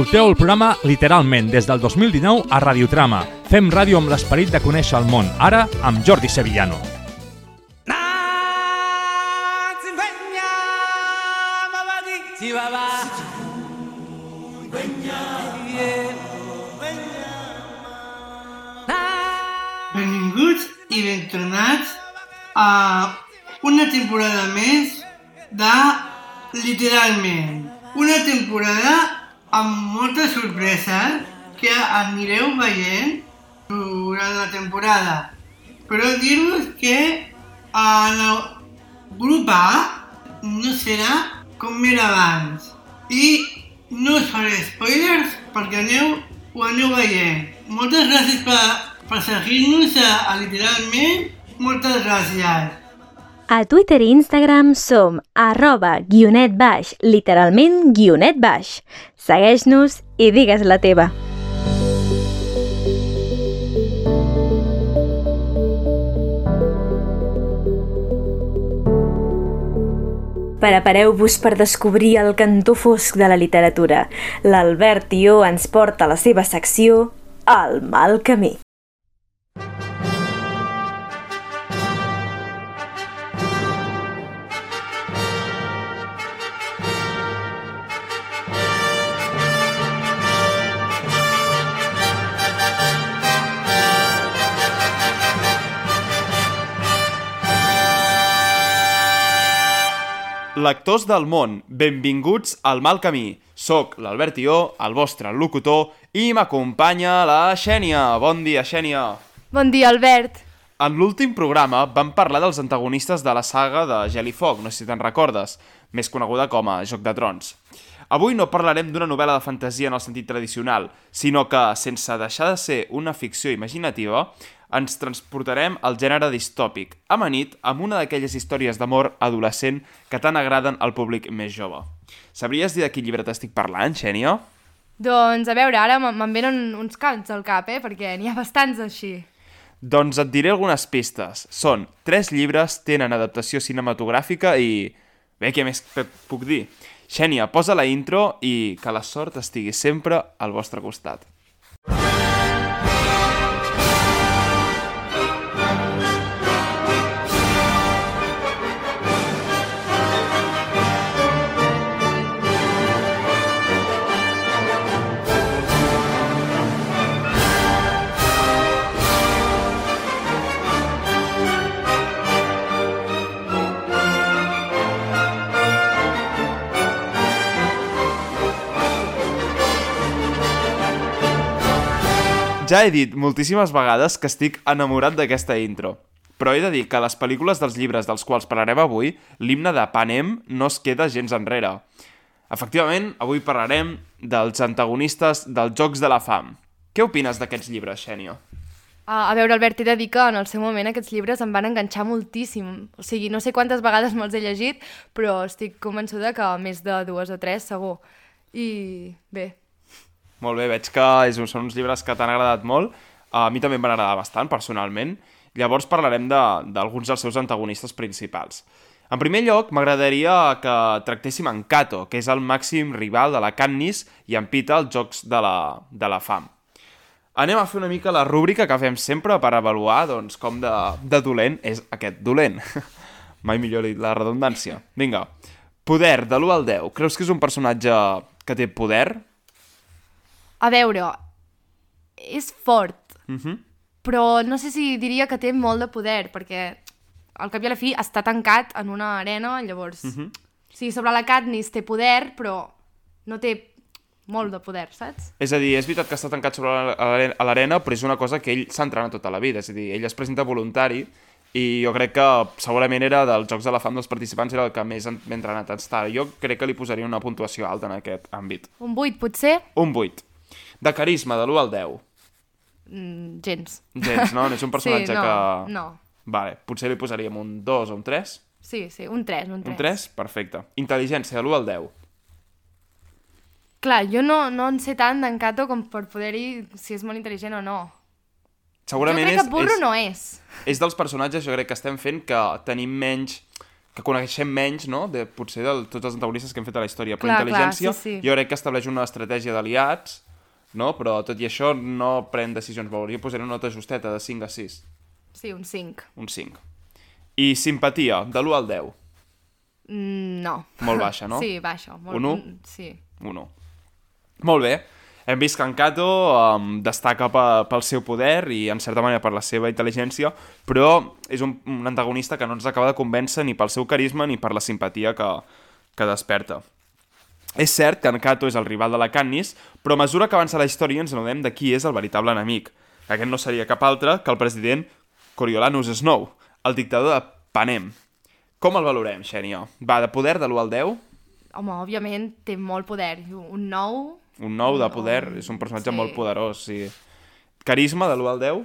Escolteu el programa literalment des del 2019 a Radiotrama. Fem ràdio amb l'esperit de conèixer el món, ara amb Jordi Sevillano. Benvinguts i ben tornats a una temporada més de Literalment. Una temporada amb moltes sorpreses que anireu veient durant la temporada. Però dir-vos que en el grup A no serà com era abans. I no us faré spoilers perquè aneu, ho aneu veient. Moltes gràcies per, per seguir-nos a, a Literalment. Moltes gràcies. A Twitter i Instagram som arroba guionet baix, literalment guionet baix. Segueix-nos i digues la teva. Prepareu-vos per descobrir el cantó fosc de la literatura. L'Albert Tió ens porta a la seva secció El mal camí. Lectors del món, benvinguts al Mal Camí. Soc l'Albert Ió, el vostre locutor, i m'acompanya la Xènia. Bon dia, Xènia. Bon dia, Albert. En l'últim programa vam parlar dels antagonistes de la saga de Gel i Foc, no sé si te'n recordes, més coneguda com a Joc de Trons. Avui no parlarem d'una novel·la de fantasia en el sentit tradicional, sinó que, sense deixar de ser una ficció imaginativa, ens transportarem al gènere distòpic, amanit amb una d'aquelles històries d'amor adolescent que tant agraden al públic més jove. Sabries dir de quin llibre t'estic parlant, Xènia? Doncs, a veure, ara me- me'n venen uns cants al cap, eh? Perquè n'hi ha bastants així. Doncs et diré algunes pistes. Són tres llibres, tenen adaptació cinematogràfica i... Bé, què més puc dir? Xènia, posa la intro i que la sort estigui sempre al vostre costat. Ja he dit moltíssimes vegades que estic enamorat d'aquesta intro, però he de dir que les pel·lícules dels llibres dels quals parlarem avui, l'himne de Panem no es queda gens enrere. Efectivament, avui parlarem dels antagonistes dels Jocs de la Fam. Què opines d'aquests llibres, Xènia? A veure, Albert, he de dir que en el seu moment aquests llibres em van enganxar moltíssim. O sigui, no sé quantes vegades me'ls he llegit, però estic convençuda que més de dues o tres, segur. I bé, Molt bé, veig que és, són uns llibres que t'han agradat molt. A mi també em van agradar bastant, personalment. Llavors parlarem d'alguns de, dels seus antagonistes principals. En primer lloc, m'agradaria que tractéssim en Kato, que és el màxim rival de la Katniss, i en Pita, els Jocs de la, de la Fam. Anem a fer una mica la rúbrica que fem sempre per avaluar doncs, com de, de dolent és aquest dolent. Mai millor dit la redundància. Vinga, poder de l'1 al 10. Creus que és un personatge que té poder? A veure, és fort, Mhm. però no sé si diria que té molt de poder, perquè al cap i a la fi està tancat en una arena, llavors... Mhm. Sí, sobre la Katniss té poder, però no té molt de poder, saps? És a dir, és veritat que està tancat sobre la- a l'are- a l'arena, però és una cosa que ell s'ha entrenat tota la vida. És a dir, ell es presenta voluntari i jo crec que segurament era dels Jocs de la Fam dels participants era el que més en- entrenat està. Jo crec que li posaria una puntuació alta en aquest àmbit. Un 8, potser? Un 8. De carisma, de l'1 al 10. Mm, gens. Gens, no? No és un personatge sí, no, que... No, Vale, potser li posaríem un 2 o un 3. sí, sí, un 3, un 3. Un 3? Perfecte. Intel·ligència, de l'1 al 10. Clar, jo no, no en sé tant d'en Cato com per poder-hi si és molt intel·ligent o no. Segurament jo crec és, que burro és, no és. és dels personatges, jo crec que estem fent que tenim menys que coneixem menys, no?, de, potser de tots els antagonistes que hem fet a la història. Però Clar, intel·ligència, clar, sí, sí. jo crec que estableix una estratègia d'aliats, no? però tot i això no pren decisions. Veure, jo posaré una nota justeta de 5 a 6, Sí, un 5. un 5. I simpatia, de l'1 al 10, Mm, no. molt baixa, no? Sí, baixa. Molt... Un u? mm, Sí. Un 1. Molt bé. Hem vist que en Kato um, destaca pe, pel seu poder i, en certa manera, per la seva intel·ligència, però és un, un antagonista que no ens acaba de convèncer ni pel seu carisma ni per la simpatia que, que desperta. És cert que en Kato és el rival de la Katniss, però a mesura que avança la història ens adonem de qui és el veritable enemic. Aquest no seria cap altre que el president Coriolanus Snow, el dictador de Panem. Com el valorem, Xènia? Va, de poder de l'1 al 10? Home, òbviament té molt poder. Un 9... Un 9 de poder, Un- és un personatge sí. molt poderós, sí. Carisma de l'1 al 10?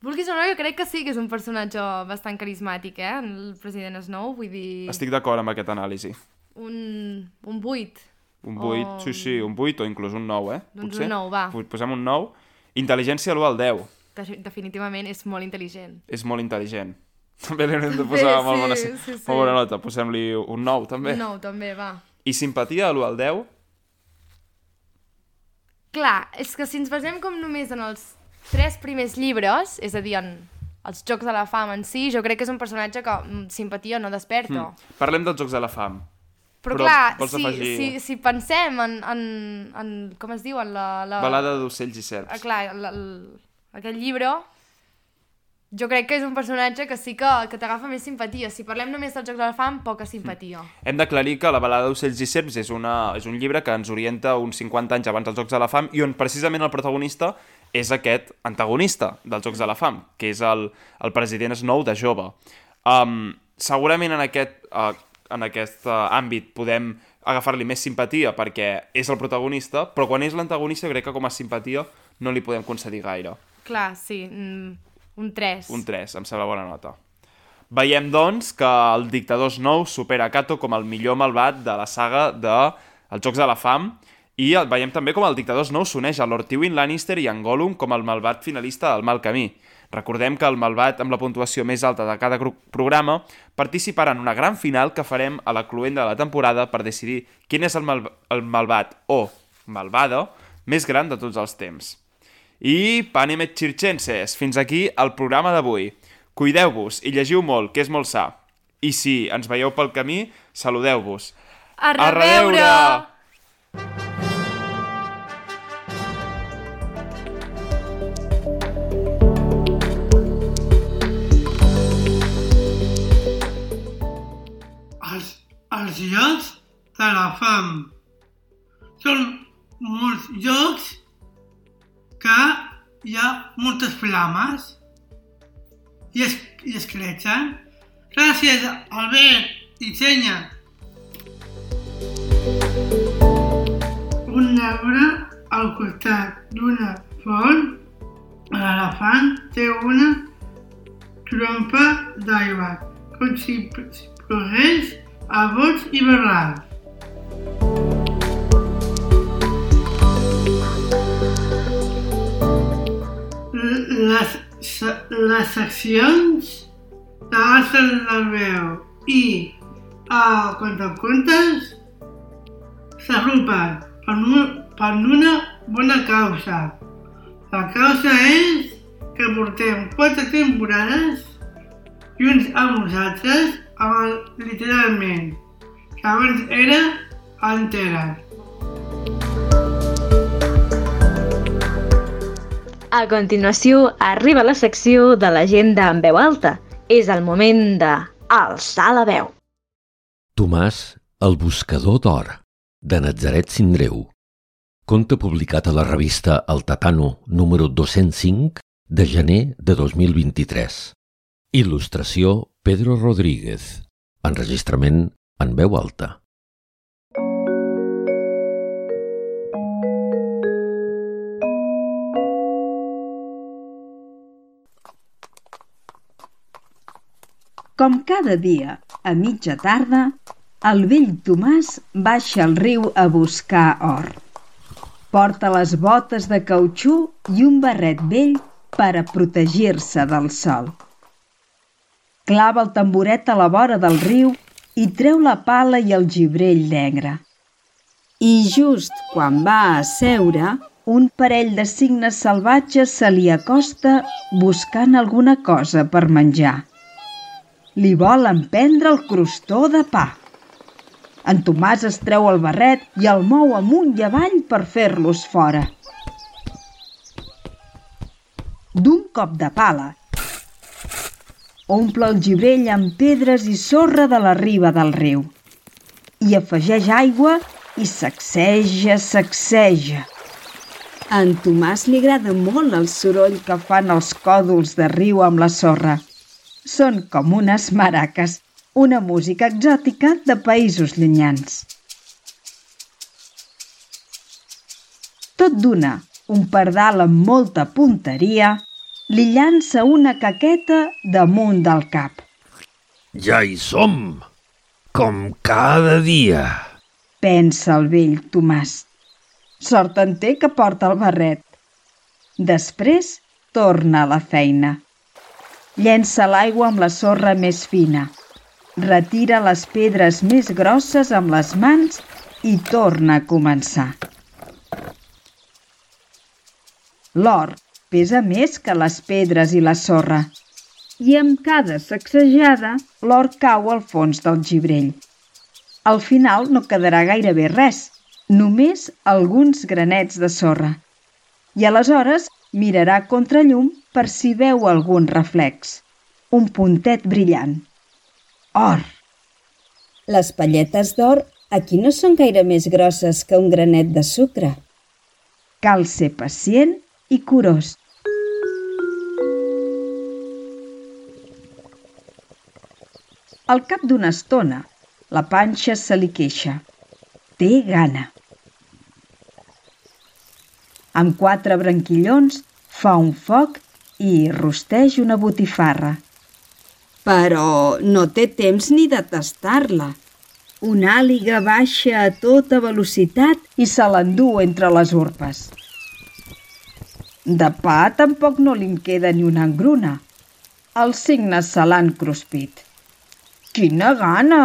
Vulguis o no, jo crec que sí que és un personatge bastant carismàtic, eh? El president Snow, vull dir... Estic d'acord amb aquest anàlisi. Un, un 8. Un 8, O- sí, sí, un 8 o inclús un 9, eh? Doncs un 9, va. Posem un 9. Intel·ligència l'1 al 10. De- Definitivament és molt intel·ligent. És molt intel·ligent. També li hem de posar molt, sí, bona, sí, sí. molt bona nota. Posem-li un 9, també. Un 9, també, va. I simpatia de l'1 al 10? Clar, és que si ens basem com només en els tres primers llibres, és a dir, en els Jocs de la Fam en si, jo crec que és un personatge que mm, simpatia no desperta. Mm. Parlem dels Jocs de la Fam. Però, Però clar, si, afegir- si, si pensem en, en, en... Com es diu? En la, la... Balada d'ocells i Ah, serps. clar, la, la, aquest llibre, jo crec que és un personatge que sí que, que t'agafa més simpatia. Si parlem només dels Jocs de la Fam, poca simpatia. Hem d'aclarir que la balada d'ocells i serps és, una, és un llibre que ens orienta uns 50 anys abans dels Jocs de la Fam i on precisament el protagonista és aquest antagonista dels Jocs de la Fam, que és el, el president Snow de jove. Um, segurament en aquest, uh, en aquest uh, àmbit podem agafar-li més simpatia perquè és el protagonista, però quan és l'antagonista crec que com a simpatia no li podem concedir gaire. Clar, sí, mm, un 3. Un 3, em sembla bona nota. Veiem, doncs, que el dictador Snow supera Kato com el millor malvat de la saga de Els Jocs de la Fam i el, veiem també com el dictador Snow s'uneix a Lord Tywin Lannister i en Gollum com el malvat finalista del Mal Camí. Recordem que el malvat amb la puntuació més alta de cada gru- programa participarà en una gran final que farem a la cluenda de la temporada per decidir quin és el, mal, el malvat o malvada més gran de tots els temps. I Panem et Circenses, fins aquí el programa d'avui. Cuideu-vos i llegiu molt, que és molt sa. I si ens veieu pel camí, saludeu-vos. A A reveure! Jocs de la fam. Són molts jocs que hi ha moltes flames i es, i es creixen. Gràcies, Albert i Senya. Un arbre al costat d'una font, l'elefant té una trompa d'aigua, com si plogués a bots i barrals. L- Les, les seccions la veu i a contes s'agrupen per, un, per una bona causa. La causa és que portem quatre temporades junts amb nosaltres, amb el, literalment, que abans era enteres. A continuació, arriba la secció de l'agenda en veu alta. És el moment de alçar la veu. Tomàs, el buscador d'or, de Natzaret Sindreu. Conte publicat a la revista El Tatano número 205 de gener de 2023. Il·lustració Pedro Rodríguez. Enregistrament en veu alta. Com cada dia, a mitja tarda, el vell Tomàs baixa al riu a buscar or. Porta les botes de cautxú i un barret vell per a protegir-se del sol. Clava el tamboret a la vora del riu i treu la pala i el gibrell negre. I just quan va a seure, un parell de cignes salvatges se li acosta buscant alguna cosa per menjar. Li volen prendre el crostó de pa. En Tomàs es treu el barret i el mou amunt i avall per fer-los fora. D'un cop de pala, omple el gibrell amb pedres i sorra de la riba del riu. I afegeix aigua i sacseja, sacseja. A en Tomàs li agrada molt el soroll que fan els còdols de riu amb la sorra. Són com unes maraques, una música exòtica de països llunyans. Tot d'una, un pardal amb molta punteria li llança una caqueta damunt del cap. Ja hi som, com cada dia. Pensa el vell Tomàs. Sort en té que porta el barret. Després torna a la feina. Llença l'aigua amb la sorra més fina. Retira les pedres més grosses amb les mans i torna a començar. L'or pesa més que les pedres i la sorra. I amb cada sacsejada, l'or cau al fons del gibrell. Al final no quedarà gairebé res, només alguns granets de sorra. I aleshores mirarà contra llum per si veu algun reflex. Un puntet brillant. Or! Les palletes d'or aquí no són gaire més grosses que un granet de sucre. Cal ser pacient i curós. Al cap d'una estona, la panxa se li queixa. Té gana. Amb quatre branquillons fa un foc i rosteix una botifarra. Però no té temps ni de tastar-la. Una àliga baixa a tota velocitat i se l'endú entre les urpes. De pa tampoc no li'n queda ni una engruna. Els signes se l'han cruspit. Quina gana!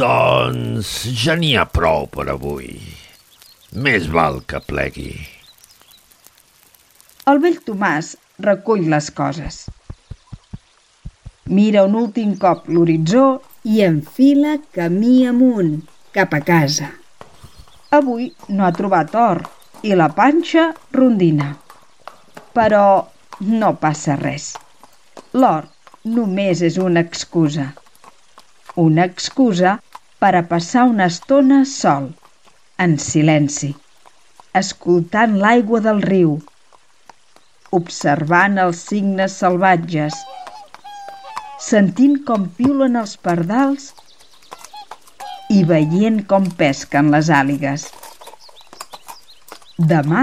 Doncs ja n'hi ha prou per avui. Més val que plegui. El vell Tomàs recull les coses. Mira un últim cop l'horitzó i enfila camí amunt, cap a casa. Avui no ha trobat or i la panxa rondina. Però no passa res. L'or només és una excusa. Una excusa per a passar una estona sol, en silenci, escoltant l'aigua del riu, observant els signes salvatges, sentint com piulen els pardals i veient com pesquen les àligues. Demà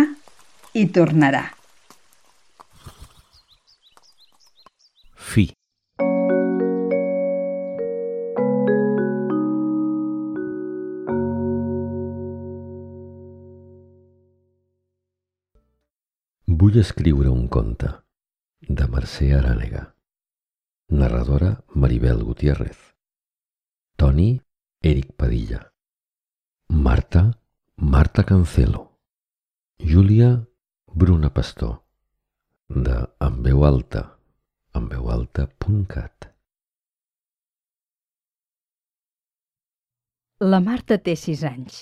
hi tornarà. Fi. Vull escriure un conte de Mercè Arànega. Narradora Maribel Gutiérrez. Toni Eric Padilla. Marta Marta Cancelo. Júlia Bruna Pastor. De En veu alta, enveualta.cat. La Marta té sis anys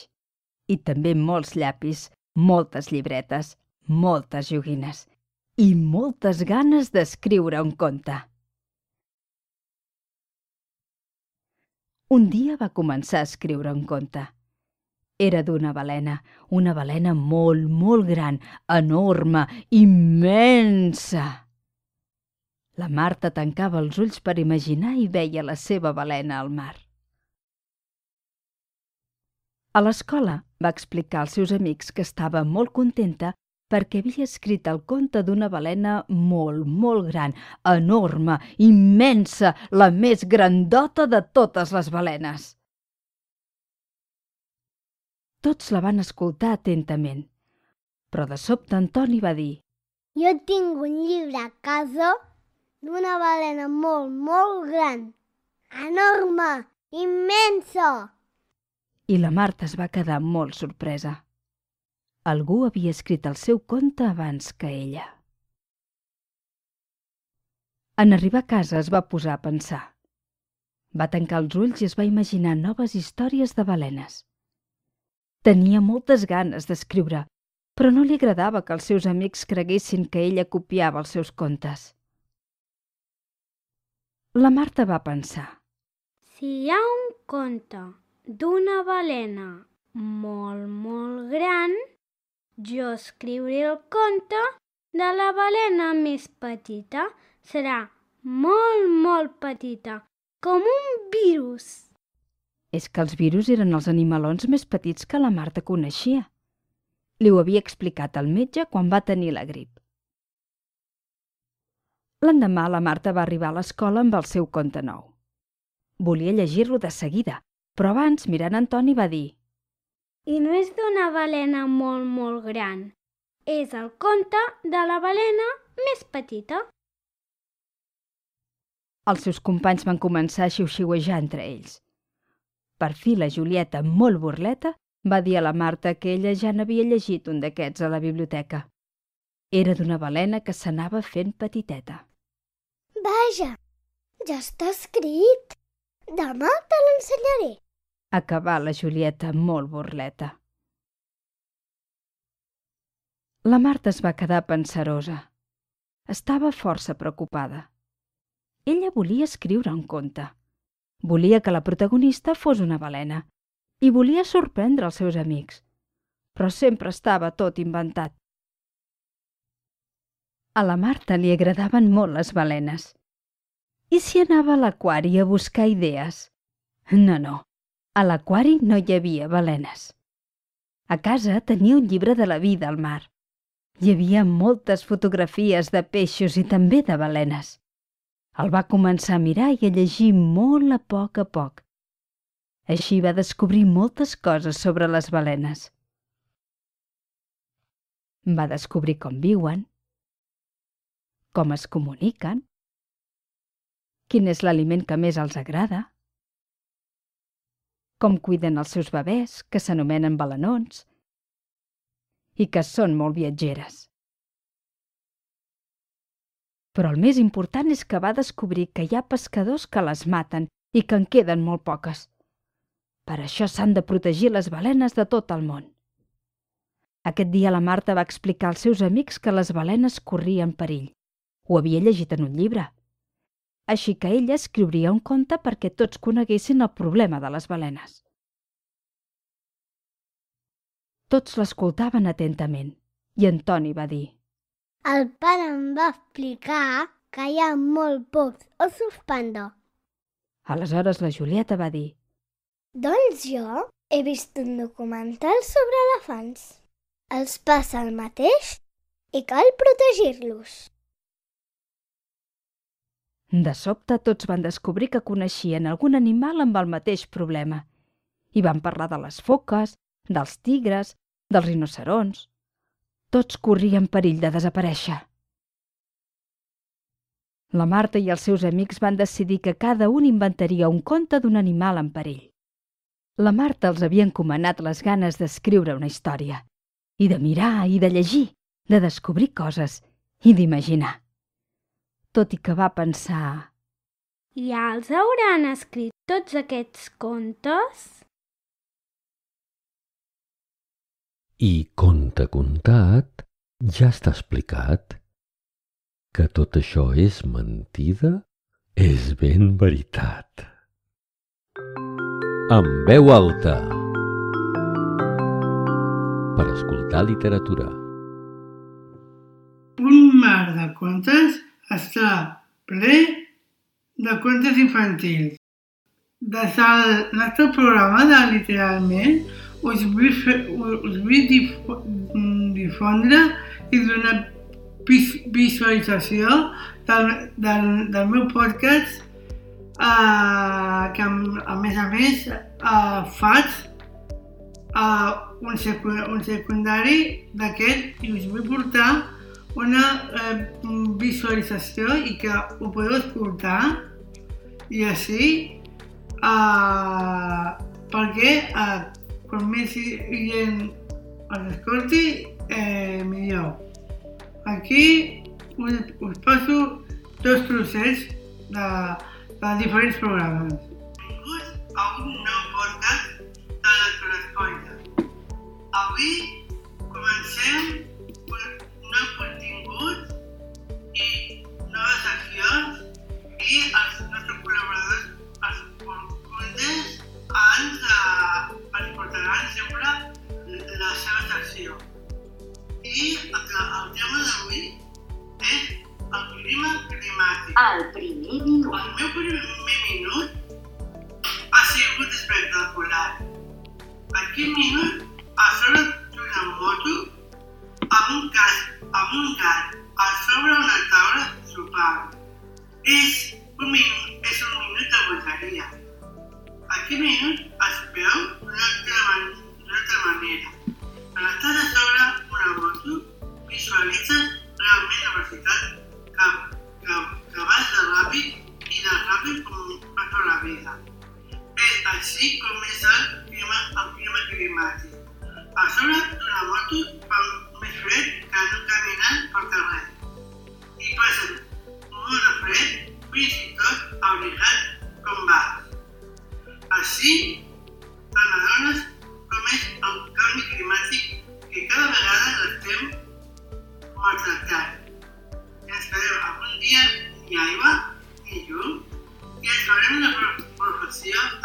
i també molts llapis, moltes llibretes, moltes joguines i moltes ganes d'escriure un conte. Un dia va començar a escriure un conte. Era d'una balena, una balena molt, molt gran, enorme, immensa. La Marta tancava els ulls per imaginar i veia la seva balena al mar. A l'escola va explicar als seus amics que estava molt contenta perquè havia escrit el conte d'una balena molt, molt gran, enorme, immensa, la més grandota de totes les balenes. Tots la van escoltar atentament, però de sobte Antoni va dir Jo tinc un llibre a casa d'una balena molt, molt gran, enorme, immensa. I la Marta es va quedar molt sorpresa. Algú havia escrit el seu conte abans que ella. En arribar a casa es va posar a pensar. Va tancar els ulls i es va imaginar noves històries de balenes. Tenia moltes ganes d'escriure, però no li agradava que els seus amics creguessin que ella copiava els seus contes. La Marta va pensar. Si hi ha un conte d'una balena molt, molt gran, jo escriuré el conte de la balena més petita. Serà molt, molt petita, com un virus. És que els virus eren els animalons més petits que la Marta coneixia. Li ho havia explicat al metge quan va tenir la grip. L'endemà la Marta va arribar a l'escola amb el seu conte nou. Volia llegir-lo de seguida, però abans, mirant Antoni, va dir I no és d'una balena molt, molt gran. És el conte de la balena més petita. Els seus companys van començar a xiu-xiuejar entre ells. Per fi la Julieta, molt burleta, va dir a la Marta que ella ja n'havia llegit un d'aquests a la biblioteca. Era d'una balena que s'anava fent petiteta. Vaja, ja està escrit. Demà te l'ensenyaré. Acabà la Julieta molt burleta. La Marta es va quedar pensarosa. Estava força preocupada. Ella volia escriure un conte. Volia que la protagonista fos una balena i volia sorprendre els seus amics, però sempre estava tot inventat. A la Marta li agradaven molt les balenes. I si anava a l'aquari a buscar idees? No, no, a l'aquari no hi havia balenes. A casa tenia un llibre de la vida al mar. Hi havia moltes fotografies de peixos i també de balenes. El va començar a mirar i a llegir molt a poc a poc. Així va descobrir moltes coses sobre les balenes. Va descobrir com viuen, com es comuniquen, quin és l'aliment que més els agrada, com cuiden els seus bebès, que s'anomenen balenons, i que són molt viatgeres. Però el més important és que va descobrir que hi ha pescadors que les maten i que en queden molt poques. Per això s'han de protegir les balenes de tot el món. Aquest dia la Marta va explicar als seus amics que les balenes corrien perill. Ho havia llegit en un llibre. Així que ella escriuria un conte perquè tots coneguessin el problema de les balenes. Tots l'escoltaven atentament i Antoni va dir El pare em va explicar que hi ha molt pocs ossos panda. Aleshores la Julieta va dir Doncs jo he vist un documental sobre elefants. Els passa el mateix i cal protegir-los. De sobte tots van descobrir que coneixien algun animal amb el mateix problema i van parlar de les foques, dels tigres, dels rinocerons. Tots corrien perill de desaparèixer. La Marta i els seus amics van decidir que cada un inventaria un conte d'un animal en perill. La Marta els havia encomanat les ganes d'escriure una història, i de mirar i de llegir, de descobrir coses i d'imaginar. Tot i que va pensar... Ja els hauran escrit tots aquests contes? I conte contat, ja està explicat. Que tot això és mentida, és ben veritat. Amb veu alta. Per escoltar literatura. Un mar de contes està ple de contes infantils. Des del nostre programa de Literalment us vull, fer, us vull difondre i donar visualització del, del, del meu podcast eh, que a més a més eh, faig eh, un, secu un secundari d'aquest i us vull portar una eh, visualització i que ho podeu escoltar i així eh, perquè eh, com més gent els escolti, eh, millor. Aquí us, us passo dos trossets de, de diferents programes. Benvinguts a un nou podcast de les l'Escolta. Avui comencem un nou contingut i noves accions i els nostres col·laboradors els put it in. sencillo. Que a la profesión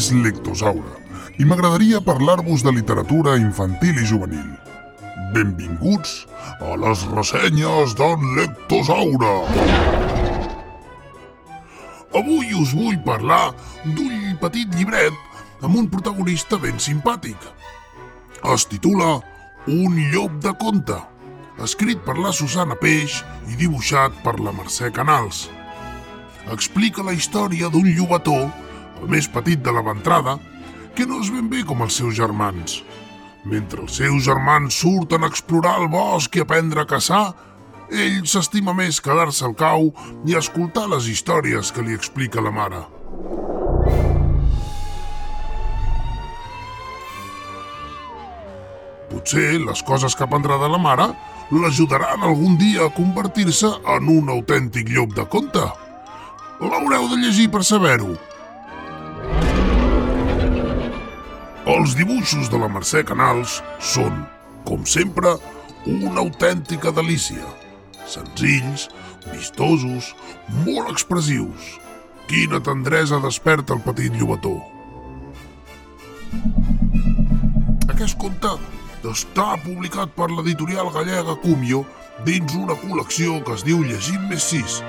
és Lectosaure i m'agradaria parlar-vos de literatura infantil i juvenil. Benvinguts a les ressenyes d'en Lectosaure! Avui us vull parlar d'un petit llibret amb un protagonista ben simpàtic. Es titula Un llop de conte, escrit per la Susana Peix i dibuixat per la Mercè Canals explica la història d'un llobató, el més petit de la ventrada, que no és ben bé com els seus germans. Mentre els seus germans surten a explorar el bosc i aprendre a caçar, ell s'estima més quedar-se al cau i escoltar les històries que li explica la mare. Potser les coses que aprendrà de la mare l'ajudaran algun dia a convertir-se en un autèntic llop de conte. L'haureu de llegir per saber-ho. Els dibuixos de la Mercè Canals són, com sempre, una autèntica delícia. Senzills, vistosos, molt expressius. Quina tendresa desperta el petit llobató. Aquest conte està publicat per l'editorial gallega Cumio dins una col·lecció que es diu Llegim més 6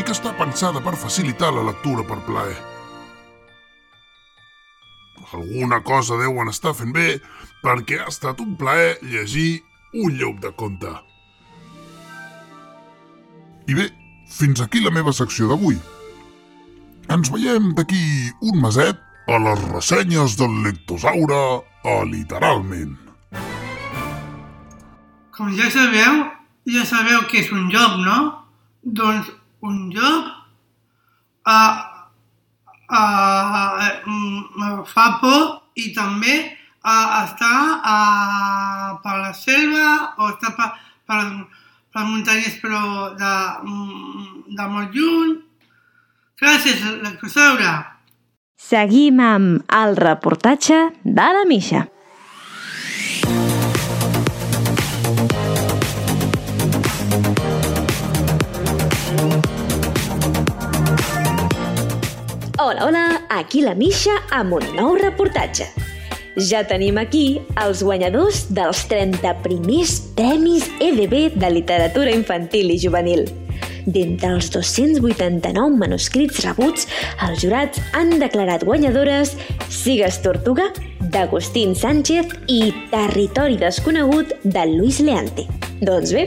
i que està pensada per facilitar la lectura per plaer. Alguna cosa deuen estar fent bé perquè ha estat un plaer llegir un llop de conte. I bé, fins aquí la meva secció d'avui. Ens veiem d'aquí un meset a les ressenyes del Lectosaure a Literalment. Com ja sabeu, ja sabeu que és un llop, no? Doncs un llop uh, uh, fa por i també uh, està uh, per la selva o està per, per, per muntanyes però de, de molt lluny. Gràcies, Lectosaure. Seguim amb el reportatge de la Misha. Hola, hola, aquí la Misha amb un nou reportatge. Ja tenim aquí els guanyadors dels 30 primers Premis EDB de Literatura Infantil i Juvenil. D'entre els 289 manuscrits rebuts, els jurats han declarat guanyadores Sigues Tortuga, d'Agustín Sánchez i Territori desconegut de Luis Leante. Doncs bé,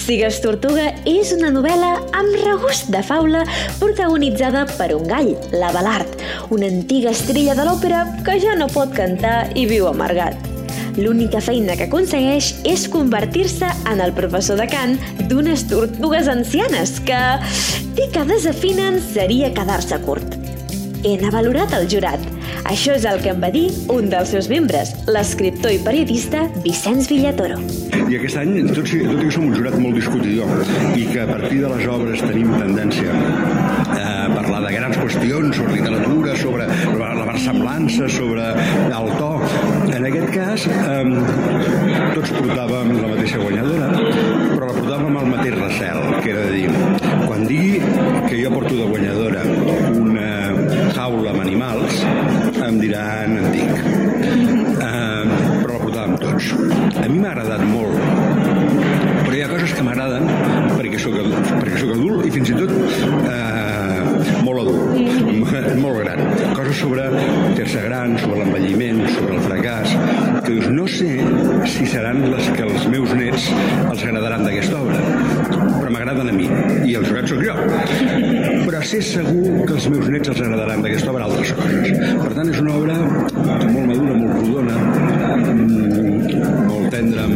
Sigues Tortuga és una novel·la amb regust de faula protagonitzada per un gall, l'Abalard, una antiga estrella de l'òpera que ja no pot cantar i viu amargat. L'única feina que aconsegueix és convertir-se en el professor de cant d'unes tortugues ancianes que, dir que desafinen seria quedar-se curt. N'ha valorat el jurat. Això és el que em va dir un dels seus membres, l'escriptor i periodista Vicenç Villatoro. I aquest any, tot, tot i que som un jurat molt discutidor i que a partir de les obres tenim tendència a parlar de grans qüestions sobre literatura, sobre la versemblança, sobre el to, en aquest cas eh, tots portàvem la mateixa guanyadora, però la portàvem el mateix recel, que era dir, quan digui que jo porto de guanyadora una jaula amb animals, em diran antic. Eh, A mi m'ha agradat molt, però hi ha coses que m'agraden perquè sóc adult, perquè sóc adult i fins i tot eh, molt adult, molt gran. Coses sobre fer-se gran, sobre l'envelliment, sobre el fracàs, que dius, no sé si seran les que els meus nets els agradaran d'aquesta obra, però m'agraden a mi, i el jurat sóc jo. Però sé segur que els meus nets els agradaran d'aquesta obra altres coses. Per tant, és una obra molt madura, molt rodona, tendra.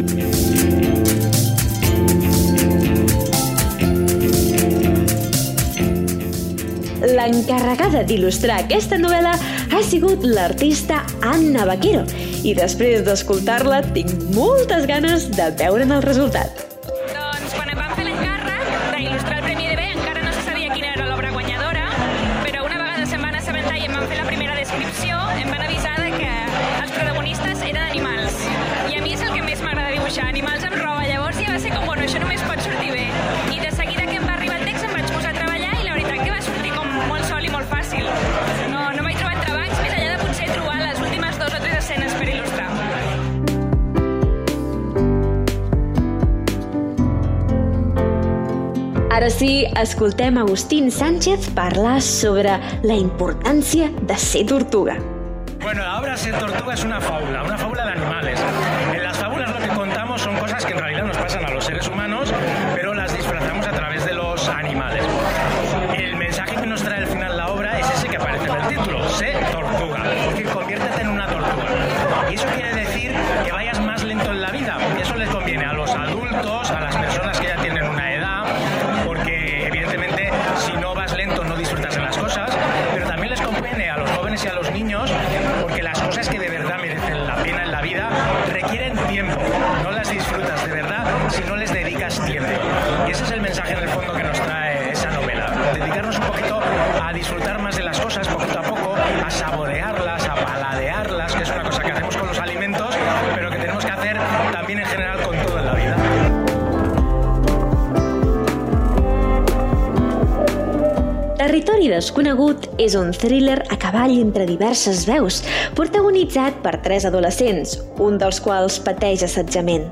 l'encarregada d'il·lustrar aquesta novel·la ha sigut l'artista Anna Vaquero i després d'escoltar-la tinc moltes ganes de veure'n el resultat. Sí, escoltem Agustín Sánchez parlar sobre la importància de ser tortuga. Bueno, la obra Ser Tortuga es una fábula, una fábula de Territori desconegut és un thriller a cavall entre diverses veus, protagonitzat per tres adolescents, un dels quals pateix assetjament.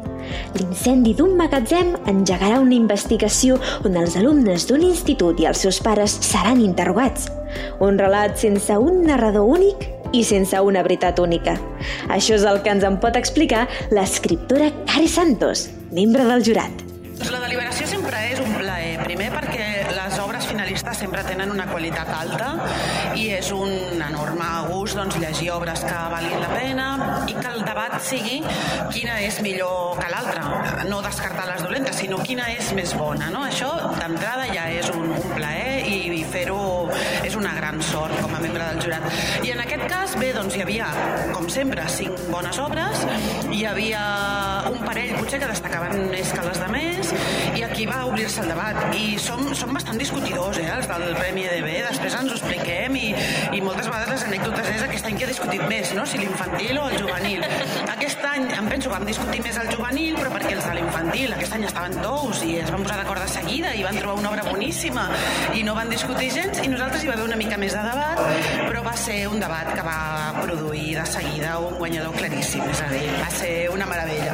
L'incendi d'un magatzem engegarà una investigació on els alumnes d'un institut i els seus pares seran interrogats. Un relat sense un narrador únic i sense una veritat única. Això és el que ens en pot explicar l'escriptora Cari Santos, membre del jurat. Doncs la deliberació sempre és un finalistes sempre tenen una qualitat alta i és un enorme gust doncs, llegir obres que valguin la pena i que el debat sigui quina és millor que l'altra. No descartar les dolentes, sinó quina és més bona. No? Això d'entrada ja és un, un plaer una gran sort com a membre del jurat. I en aquest cas, bé, doncs hi havia, com sempre, cinc bones obres, hi havia un parell potser que destacaven més que les de més, i aquí va obrir-se el debat. I som, som bastant discutidors, eh, els del Premi EDB, després ens ho expliquem i, i moltes vegades les anècdotes és aquest any que ha discutit més, no? si l'infantil o el juvenil. Aquest any em penso que vam discutir més el juvenil, però perquè els de l'infantil aquest any estaven tous i es van posar d'acord de seguida i van trobar una obra boníssima i no van discutir gens i nosaltres hi va haver una mica més de debat, però va ser un debat que va produir de seguida un guanyador claríssim, és a dir, va ser una meravella.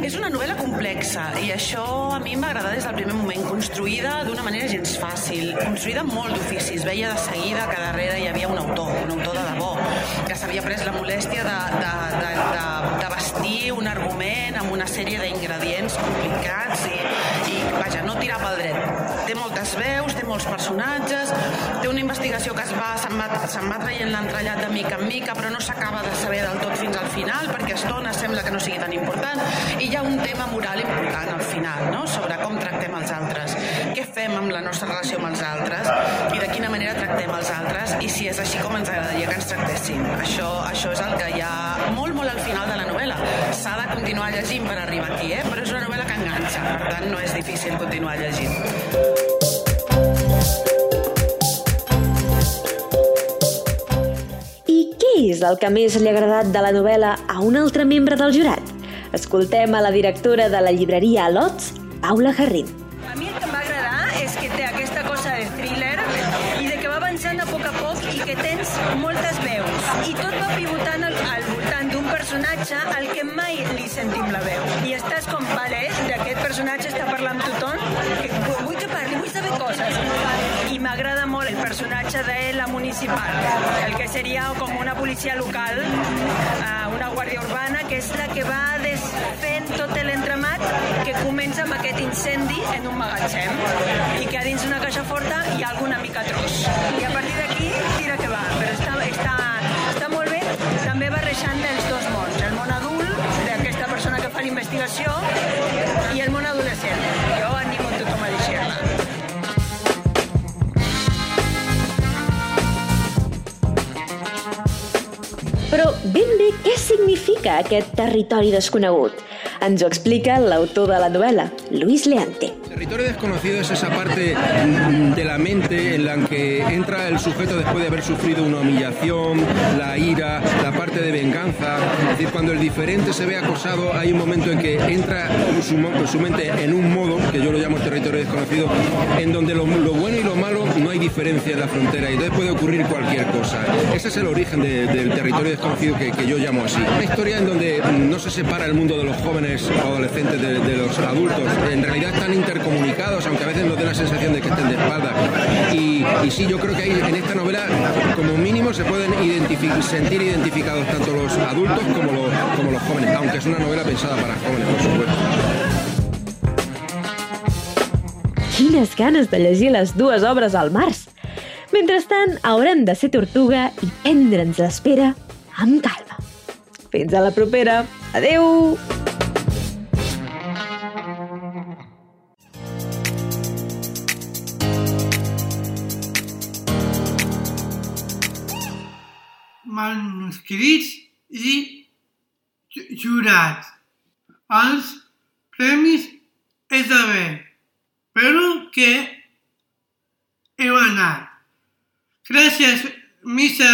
És una novel·la complexa i això a mi em va agradar des del primer moment, construïda d'una manera gens fàcil, construïda amb molt es veia de seguida que darrere hi havia un autor, un autor de debò, que s'havia pres la molèstia de, de, de, de, de vestir un argument amb una sèrie d'ingredients complicats i, vaja, no tirar pel dret. Té moltes veus, té molts personatges, té una investigació que es va, se'n va, se'n va traient l'entrellat de mica en mica, però no s'acaba de saber del tot fins al final, perquè estona sembla que no sigui tan important, i hi ha un tema moral important al final, no? sobre com tractem els altres, què fem amb la nostra relació amb els altres, i de quina manera tractem els altres, i si és així com ens agradaria que ens tractessin. Això, això és el que hi ha molt, molt al final de la novel·la. S'ha de continuar llegint per arribar aquí, eh? però és una novel·la enganxa, per tant no és difícil continuar llegint. I què és el que més li ha agradat de la novel·la a un altre membre del jurat? Escoltem a la directora de la llibreria Alots, Paula Jarrín. A mi el que em va agradar és que té aquesta cosa de thriller i de que va avançant a poc a poc i que tens moltes personatge al que mai li sentim la veu. I estàs com, vale, d'aquest personatge està parlant tothom, que vull que parli, vull saber coses. I m'agrada molt el personatge de la municipal, el que seria com una policia local, eh, una guàrdia urbana, que és la que va desfent tot l'entramat que comença amb aquest incendi en un magatzem i que a dins d'una caixa forta hi ha alguna mica tros. I a partir d'aquí tira que va, però està, està, està molt bé també barrejant els investigació i el món adolescent. Jo animo tothom a deixar-la. Però ben bé què significa aquest territori desconegut? Ens ho explica l'autor de la novel·la, Luis Leante. Territorio desconocido es esa parte de la mente en la que entra el sujeto después de haber sufrido una humillación, la ira, la parte de venganza. Es decir, cuando el diferente se ve acosado, hay un momento en que entra su, su mente en un modo, que yo lo llamo territorio desconocido, en donde lo, lo bueno y lo malo no hay diferencia en la frontera y entonces puede ocurrir cualquier cosa. Ese es el origen de- del territorio desconocido que, yo llamo así. Una historia en donde mm, no se separa el mundo de los jóvenes o adolescentes de, los adultos. En realidad están intercomunicados, aunque a veces nos dé la sensación de que estén de espaldas. Y, sí, yo creo que en esta novela, como mínimo, se pueden sentir identificados tanto los adultos como los, como los jóvenes, aunque es una novela pensada para jóvenes, por supuesto. Quines ganes de llegir les dues obres al març! Mentrestant, haurem de ser tortuga i prendre'ns l'espera amb calma. Fins a la propera. Adeu! manuscrits i ju- jurats. Els premis esdevé. Espero que heu anat. Gràcies, Missa.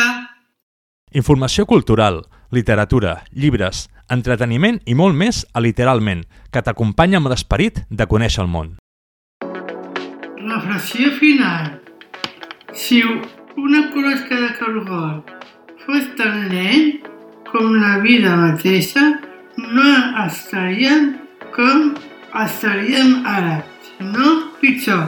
Informació cultural, literatura, llibres, entreteniment i molt més a Literalment, que t'acompanya amb l'esperit de conèixer el món. Reflexió final. Si una closca de cargol fos tan lent com la vida mateixa, no estaríem com estaríem ara, sinó pitjor.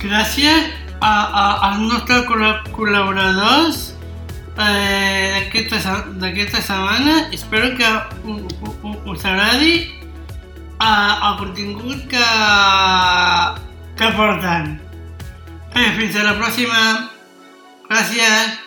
Gràcies a, a, als nostres col·la- col·laboradors eh, d'aquesta se- d'aquesta setmana. Espero que us agradi eh, el contingut que, que porten. Eh, fins a la pròxima. Gràcies.